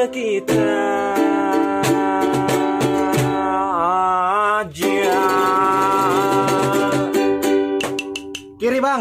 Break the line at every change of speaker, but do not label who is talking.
Apa tuh